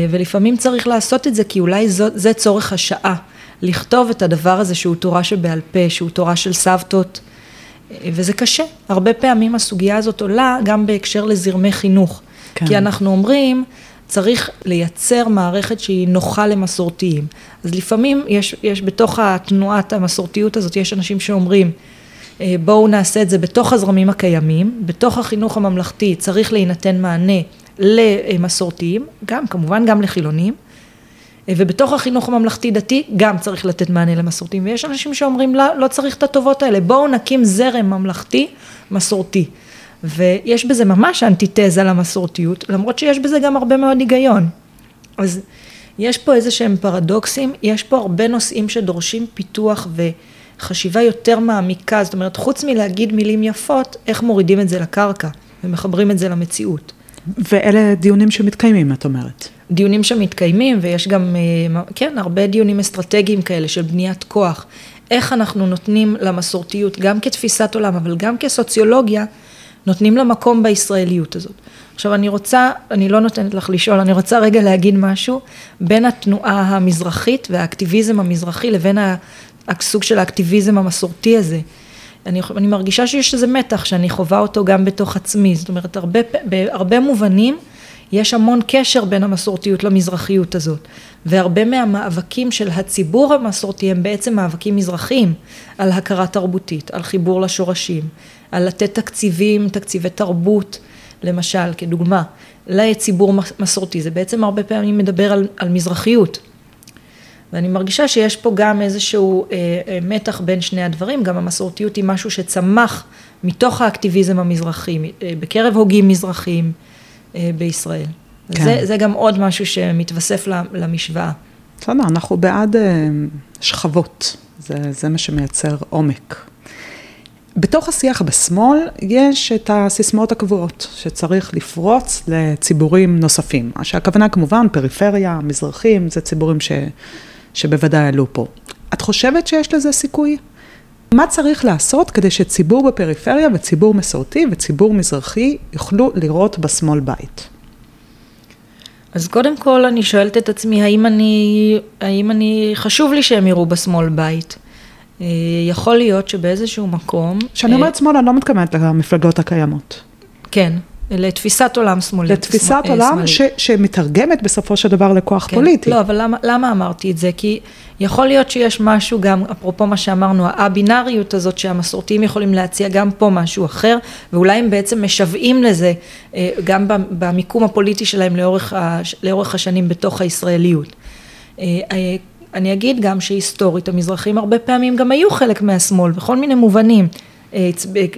ולפעמים צריך לעשות את זה כי אולי זו, זה צורך השעה, לכתוב את הדבר הזה שהוא תורה שבעל פה, שהוא תורה של סבתות, וזה קשה. הרבה פעמים הסוגיה הזאת עולה גם בהקשר לזרמי חינוך. כן. כי אנחנו אומרים, צריך לייצר מערכת שהיא נוחה למסורתיים. אז לפעמים יש, יש בתוך התנועת המסורתיות הזאת, יש אנשים שאומרים, אה, בואו נעשה את זה בתוך הזרמים הקיימים, בתוך החינוך הממלכתי צריך להינתן מענה למסורתיים, גם, כמובן גם לחילונים, ובתוך החינוך הממלכתי דתי גם צריך לתת מענה למסורתיים, ויש אנשים שאומרים לא, לא צריך את הטובות האלה, בואו נקים זרם ממלכתי מסורתי. ויש בזה ממש אנטיתזה למסורתיות, למרות שיש בזה גם הרבה מאוד היגיון. אז יש פה איזה שהם פרדוקסים, יש פה הרבה נושאים שדורשים פיתוח וחשיבה יותר מעמיקה, זאת אומרת, חוץ מלהגיד מילים יפות, איך מורידים את זה לקרקע ומחברים את זה למציאות. ואלה דיונים שמתקיימים, את אומרת. דיונים שמתקיימים, ויש גם, אה, כן, הרבה דיונים אסטרטגיים כאלה של בניית כוח. איך אנחנו נותנים למסורתיות, גם כתפיסת עולם, אבל גם כסוציולוגיה, נותנים לה מקום בישראליות הזאת. עכשיו אני רוצה, אני לא נותנת לך לשאול, אני רוצה רגע להגיד משהו בין התנועה המזרחית והאקטיביזם המזרחי לבין הסוג של האקטיביזם המסורתי הזה. אני, אני מרגישה שיש איזה מתח שאני חווה אותו גם בתוך עצמי, זאת אומרת הרבה, בהרבה מובנים יש המון קשר בין המסורתיות למזרחיות הזאת, והרבה מהמאבקים של הציבור המסורתי הם בעצם מאבקים מזרחיים, על הכרה תרבותית, על חיבור לשורשים, על לתת תקציבים, תקציבי תרבות, למשל, כדוגמה, לציבור מסורתי, זה בעצם הרבה פעמים מדבר על, על מזרחיות. ואני מרגישה שיש פה גם איזשהו אה, אה, מתח בין שני הדברים, גם המסורתיות היא משהו שצמח מתוך האקטיביזם המזרחי, אה, בקרב הוגים מזרחיים אה, בישראל. כן. זה, זה גם עוד משהו שמתווסף למשוואה. בסדר, אנחנו בעד אה, שכבות, זה, זה מה שמייצר עומק. בתוך השיח בשמאל יש את הסיסמאות הקבועות, שצריך לפרוץ לציבורים נוספים. שהכוונה כמובן, פריפריה, מזרחים, זה ציבורים ש, שבוודאי עלו פה. את חושבת שיש לזה סיכוי? מה צריך לעשות כדי שציבור בפריפריה וציבור מסורתי וציבור מזרחי יוכלו לראות בשמאל בית? אז קודם כל אני שואלת את עצמי, האם אני, האם אני, חשוב לי שהם יראו בשמאל בית. אה, יכול להיות שבאיזשהו מקום... כשאני אומרת אה, שמאל, אני לא מתכוונת למפלגות הקיימות. כן, לתפיסת עולם שמאלית. לתפיסת שמאל, עולם ש, שמתרגמת בסופו של דבר לכוח כן. פוליטי. לא, אבל למה, למה אמרתי את זה? כי יכול להיות שיש משהו גם, אפרופו מה שאמרנו, הבינאריות הזאת שהמסורתיים יכולים להציע גם פה משהו אחר, ואולי הם בעצם משוועים לזה אה, גם במיקום הפוליטי שלהם לאורך, לאורך השנים בתוך הישראליות. אני אגיד גם שהיסטורית המזרחים הרבה פעמים גם היו חלק מהשמאל בכל מיני מובנים. אה,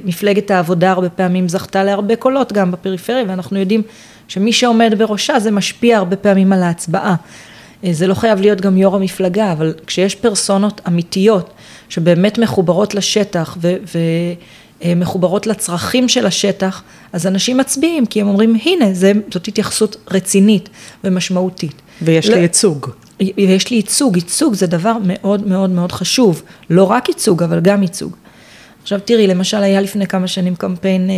מפלגת העבודה הרבה פעמים זכתה להרבה קולות גם בפריפריה ואנחנו יודעים שמי שעומד בראשה זה משפיע הרבה פעמים על ההצבעה. אה, זה לא חייב להיות גם יו"ר המפלגה, אבל כשיש פרסונות אמיתיות שבאמת מחוברות לשטח. ומחוברות לצרכים של השטח, אז אנשים מצביעים כי הם אומרים הנה זה, זאת התייחסות רצינית ומשמעותית. ויש לי לא- ייצוג. ויש לי ייצוג, ייצוג זה דבר מאוד מאוד מאוד חשוב, לא רק ייצוג אבל גם ייצוג. עכשיו תראי, למשל היה לפני כמה שנים קמפיין אה,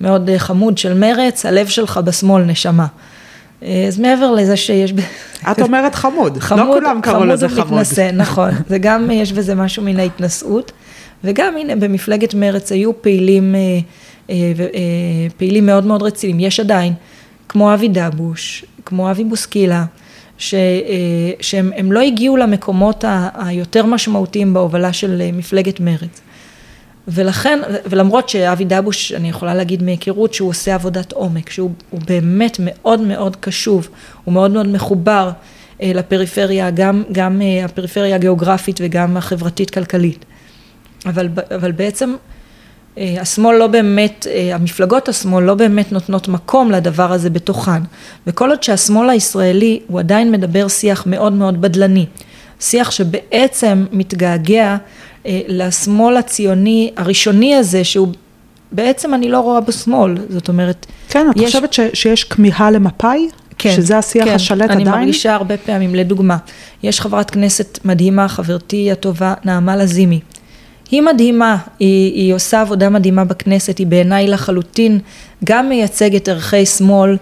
מאוד אה, חמוד של מרץ, הלב שלך בשמאל נשמה. אה, אז מעבר לזה שיש... את אומרת חמוד, לא חמוד לא כולם קראו לזה חמוד. חמוד ומתנשא, נכון, זה גם יש בזה משהו מן ההתנשאות, וגם הנה במפלגת מרץ היו פעילים, אה, אה, אה, פעילים מאוד מאוד רציניים, יש עדיין, כמו אבי דבוש, כמו אבי בוסקילה, ש, אה, שהם לא הגיעו למקומות היותר משמעותיים בהובלה של אה, מפלגת מרץ. ולכן, ולמרות שאבי דבוש, אני יכולה להגיד מהיכרות שהוא עושה עבודת עומק, שהוא באמת מאוד מאוד קשוב, הוא מאוד מאוד מחובר אה, לפריפריה, גם, גם הפריפריה הגיאוגרפית וגם החברתית-כלכלית. אבל, אבל בעצם אה, השמאל לא באמת, אה, המפלגות השמאל לא באמת נותנות מקום לדבר הזה בתוכן. וכל עוד שהשמאל הישראלי הוא עדיין מדבר שיח מאוד מאוד בדלני, שיח שבעצם מתגעגע אה, לשמאל הציוני הראשוני הזה שהוא בעצם אני לא רואה בשמאל, זאת אומרת... כן, את יש... חושבת ש, שיש כמיהה למפא"י? כן, שזה השיח כן, השלט אני עדיין? אני מרגישה הרבה פעמים, לדוגמה, יש חברת כנסת מדהימה, חברתי הטובה, נעמה לזימי, היא מדהימה, היא, היא עושה עבודה מדהימה בכנסת, היא בעיניי לחלוטין גם מייצגת ערכי שמאל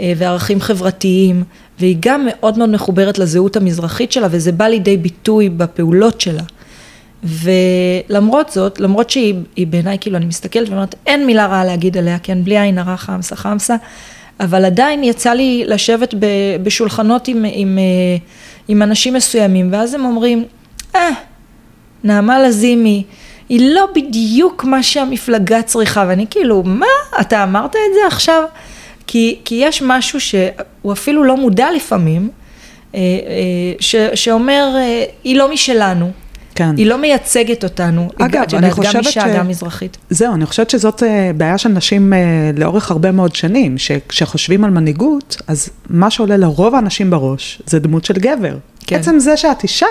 אה, וערכים חברתיים והיא גם מאוד מאוד מחוברת לזהות המזרחית שלה, וזה בא לידי ביטוי בפעולות שלה. ולמרות זאת, למרות שהיא בעיניי, כאילו, אני מסתכלת ואומרת, אין מילה רעה להגיד עליה, כן, בלי עין הרע חמסה חמסה, אבל עדיין יצא לי לשבת בשולחנות עם, עם, אה, עם אנשים מסוימים, ואז הם אומרים, אה, נעמה לזימי, היא לא בדיוק מה שהמפלגה צריכה, ואני כאילו, מה, אתה אמרת את זה עכשיו? כי, כי יש משהו שהוא אפילו לא מודע לפעמים, אה, אה, ש, שאומר, היא לא משלנו. כן. היא לא מייצגת אותנו. אגב, יודעת, אני חושבת גם אישה, ש... גם מזרחית. זהו, אני חושבת שזאת אה, בעיה של נשים אה, לאורך הרבה מאוד שנים, שכשחושבים על מנהיגות, אז מה שעולה לרוב האנשים בראש, זה דמות של גבר. כן. עצם זה שאת אישה,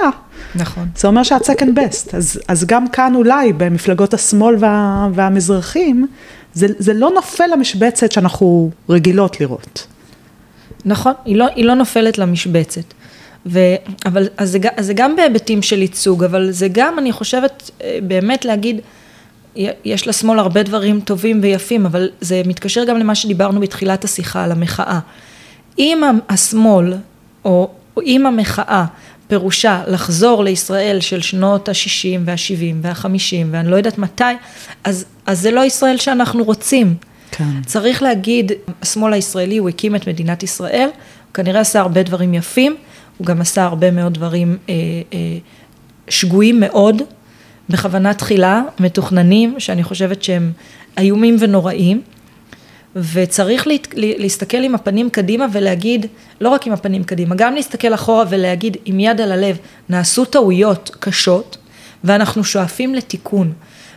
נכון. זה אומר שאת second best. אז, אז גם כאן אולי, במפלגות השמאל וה, והמזרחים, זה, זה לא נופל למשבצת שאנחנו רגילות לראות. נכון, היא לא, היא לא נופלת למשבצת. ו, אבל, אז זה, אז זה גם בהיבטים של ייצוג, אבל זה גם, אני חושבת, אה, באמת להגיד, יש לשמאל הרבה דברים טובים ויפים, אבל זה מתקשר גם למה שדיברנו בתחילת השיחה, על המחאה. אם השמאל, או, או אם המחאה, פירושה לחזור לישראל של שנות ה-60 וה-70 וה-50 ואני לא יודעת מתי, אז, אז זה לא ישראל שאנחנו רוצים. כן. צריך להגיד, השמאל הישראלי, הוא הקים את מדינת ישראל, הוא כנראה עשה הרבה דברים יפים, הוא גם עשה הרבה מאוד דברים אה, אה, שגויים מאוד, בכוונה תחילה, מתוכננים, שאני חושבת שהם איומים ונוראים, וצריך לה, להסתכל עם הפנים קדימה ולהגיד, לא רק עם הפנים קדימה, גם להסתכל אחורה ולהגיד עם יד על הלב, נעשו טעויות קשות, ואנחנו שואפים לתיקון.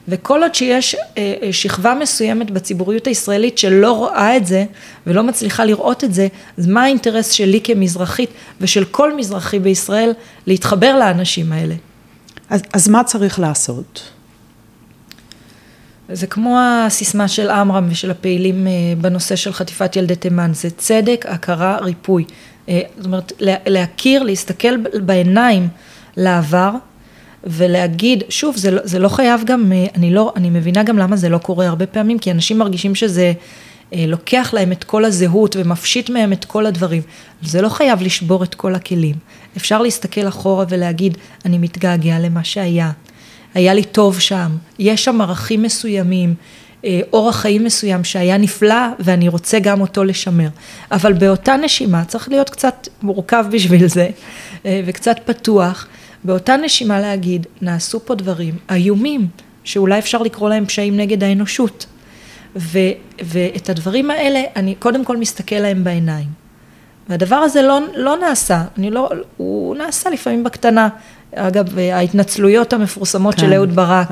וכל עוד שיש אה, אה, שכבה מסוימת בציבוריות הישראלית שלא רואה את זה ולא מצליחה לראות את זה, אז מה האינטרס שלי כמזרחית ושל כל מזרחי בישראל להתחבר לאנשים האלה? אז, אז מה צריך לעשות? זה כמו הסיסמה של עמרם ושל הפעילים אה, בנושא של חטיפת ילדי תימן, זה צדק, הכרה, ריפוי. זאת אומרת, להכיר, להסתכל בעיניים לעבר ולהגיד, שוב, זה לא, זה לא חייב גם, אה, אני לא, אני מבינה גם למה זה לא קורה הרבה פעמים, כי אנשים מרגישים שזה אה, לוקח להם את כל הזהות ומפשיט מהם את כל הדברים. זה לא חייב לשבור את כל הכלים. אפשר להסתכל אחורה ולהגיד, אני מתגעגע למה שהיה, היה לי טוב שם, יש שם ערכים מסוימים, אה, אורח חיים מסוים שהיה נפלא ואני רוצה גם אותו לשמר. אבל באותה נשימה צריך להיות קצת מורכב בשביל זה וקצת פתוח. באותה נשימה להגיד, נעשו פה דברים איומים, שאולי אפשר לקרוא להם פשעים נגד האנושות. ו, ואת הדברים האלה, אני קודם כל מסתכל להם בעיניים. והדבר הזה לא, לא נעשה, אני לא, הוא נעשה לפעמים בקטנה. אגב, ההתנצלויות המפורסמות כן. של אהוד ברק.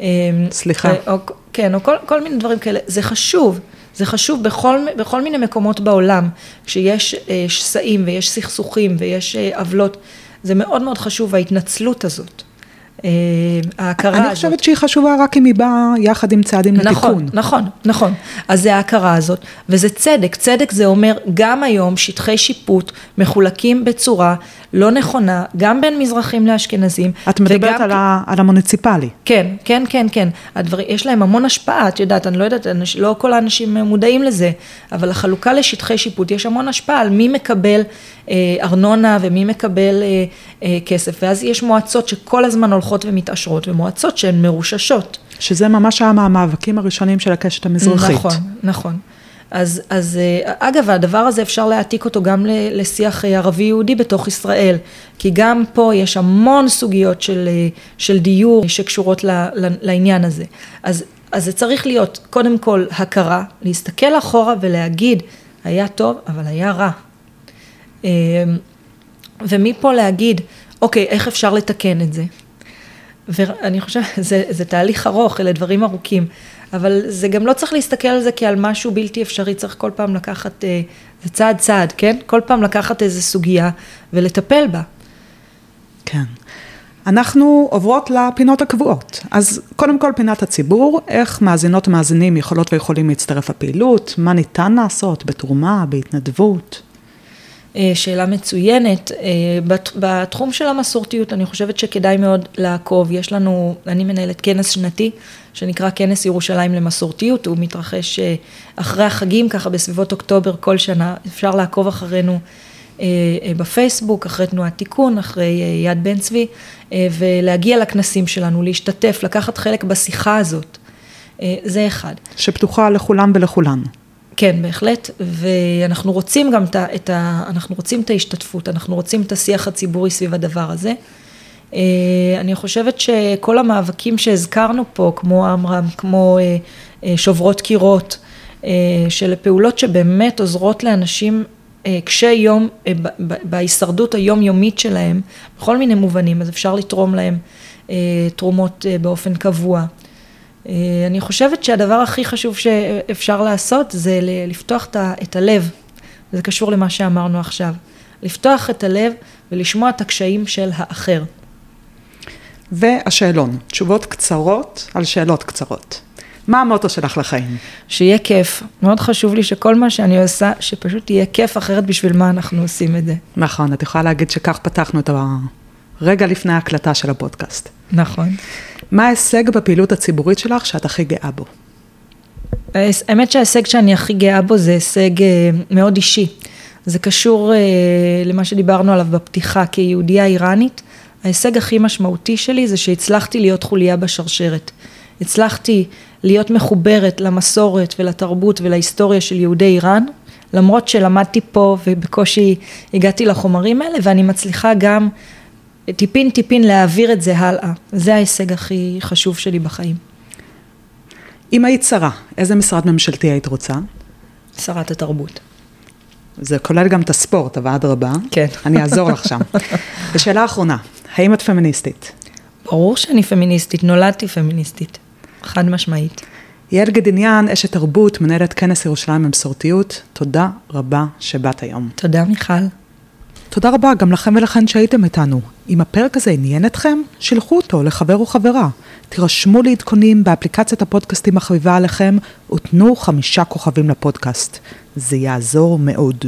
אמ, סליחה. או, כן, או כל, כל מיני דברים כאלה. זה חשוב, זה חשוב בכל, בכל מיני מקומות בעולם, כשיש אה, שסעים ויש סכסוכים ויש אה, עוולות. זה מאוד מאוד חשוב, ההתנצלות הזאת. אה, ההכרה הזאת. אני חושבת שהיא חשובה רק אם היא באה יחד עם צעדים נכון, לתיקון. נכון, נכון. אז זה ההכרה הזאת, וזה צדק. צדק זה אומר, גם היום שטחי שיפוט מחולקים בצורה לא נכונה, גם בין מזרחים לאשכנזים. את מדברת על, ה, על המוניציפלי. כן, כן, כן, כן. הדבר, יש להם המון השפעה, את יודעת, אני לא יודעת, אנש, לא כל האנשים מודעים לזה, אבל החלוקה לשטחי שיפוט, יש המון השפעה על מי מקבל ארנונה ומי מקבל אה, אה, כסף, ואז יש מועצות שכל הזמן הולכות ומתעשרות, ומועצות שהן מרוששות. שזה ממש היה מהמאבקים הראשונים של הקשת המזרחית. נכון, נכון. אז, אז אה, אגב, הדבר הזה אפשר להעתיק אותו גם לשיח אה, ערבי-יהודי בתוך ישראל, כי גם פה יש המון סוגיות של, אה, של דיור שקשורות לעניין הזה. אז, אז זה צריך להיות קודם כל הכרה, להסתכל אחורה ולהגיד, היה טוב, אבל היה רע. ומפה להגיד, אוקיי, איך אפשר לתקן את זה? ואני חושבת, זה, זה תהליך ארוך, אלה דברים ארוכים, אבל זה גם לא צריך להסתכל על זה כעל משהו בלתי אפשרי, צריך כל פעם לקחת, אה, זה צעד צעד, כן? כל פעם לקחת איזו סוגיה ולטפל בה. כן. אנחנו עוברות לפינות הקבועות. אז קודם כל פינת הציבור, איך מאזינות ומאזינים יכולות ויכולים להצטרף לפעילות, מה ניתן לעשות בתרומה, בהתנדבות. אה, שאלה מצוינת. אה, בתחום של המסורתיות אני חושבת שכדאי מאוד לעקוב. יש לנו, אני מנהלת כנס שנתי שנקרא כנס ירושלים למסורתיות, הוא מתרחש אה, אחרי החגים, ככה בסביבות אוקטובר כל שנה, אפשר לעקוב אחרינו בפייסבוק, אחרי תנועת תיקון, אחרי יד בן צבי, ולהגיע לכנסים שלנו, להשתתף, לקחת חלק בשיחה הזאת. זה אחד. שפתוחה לכולם ולכולן. כן, בהחלט, ואנחנו רוצים גם את ה... אנחנו רוצים את ההשתתפות, אנחנו רוצים את השיח הציבורי סביב הדבר הזה. אה, אני חושבת שכל המאבקים שהזכרנו פה, כמו עמרם, כמו אה, אה, שוברות קירות, של פעולות שבאמת עוזרות לאנשים קשי יום, בהישרדות היומיומית שלהם, בכל מיני מובנים, אז אפשר לתרום להם תרומות באופן קבוע. אני חושבת שהדבר הכי חשוב שאפשר לעשות זה לפתוח את הלב, זה קשור למה שאמרנו עכשיו, לפתוח את הלב ולשמוע את הקשיים של האחר. והשאלון, תשובות קצרות על שאלות קצרות. מה המוטו שלך לחיים? שיהיה כיף. מאוד חשוב לי שכל מה שאני עושה, שפשוט יהיה כיף, אחרת בשביל מה אנחנו עושים את זה. נכון, את יכולה להגיד שכך פתחנו את הרגע לפני ההקלטה של הפודקאסט. נכון. מה ההישג בפעילות הציבורית שלך שאת הכי גאה בו? האמת שההישג שאני הכי גאה בו זה הישג אה, מאוד אישי. זה קשור אה, למה שדיברנו עליו בפתיחה, כיהודייה איראנית. ההישג הכי משמעותי שלי זה שהצלחתי להיות חוליה בשרשרת. הצלחתי להיות מחוברת למסורת ולתרבות ולהיסטוריה של יהודי איראן, למרות שלמדתי פה ובקושי הגעתי לחומרים האלה, ואני מצליחה גם טיפין טיפין להעביר את זה הלאה. זה ההישג הכי חשוב שלי בחיים. אם היית שרה, איזה משרד ממשלתי היית רוצה? שרת התרבות. זה כולל גם את הספורט, אבל אדרבה. כן. אני אעזור לך שם. ושאלה אחרונה, האם את פמיניסטית? ברור שאני פמיניסטית, נולדתי פמיניסטית, חד משמעית. יעל גדיניאן, אשת תרבות, מנהלת כנס ירושלים במסורתיות, תודה רבה שבאת היום. תודה מיכל. תודה רבה גם לכם ולכן שהייתם איתנו. אם הפרק הזה עניין אתכם, שילחו אותו לחבר או חברה. תירשמו לעדכונים באפליקציית הפודקאסטים החביבה עליכם, ותנו חמישה כוכבים לפודקאסט. זה יעזור מאוד.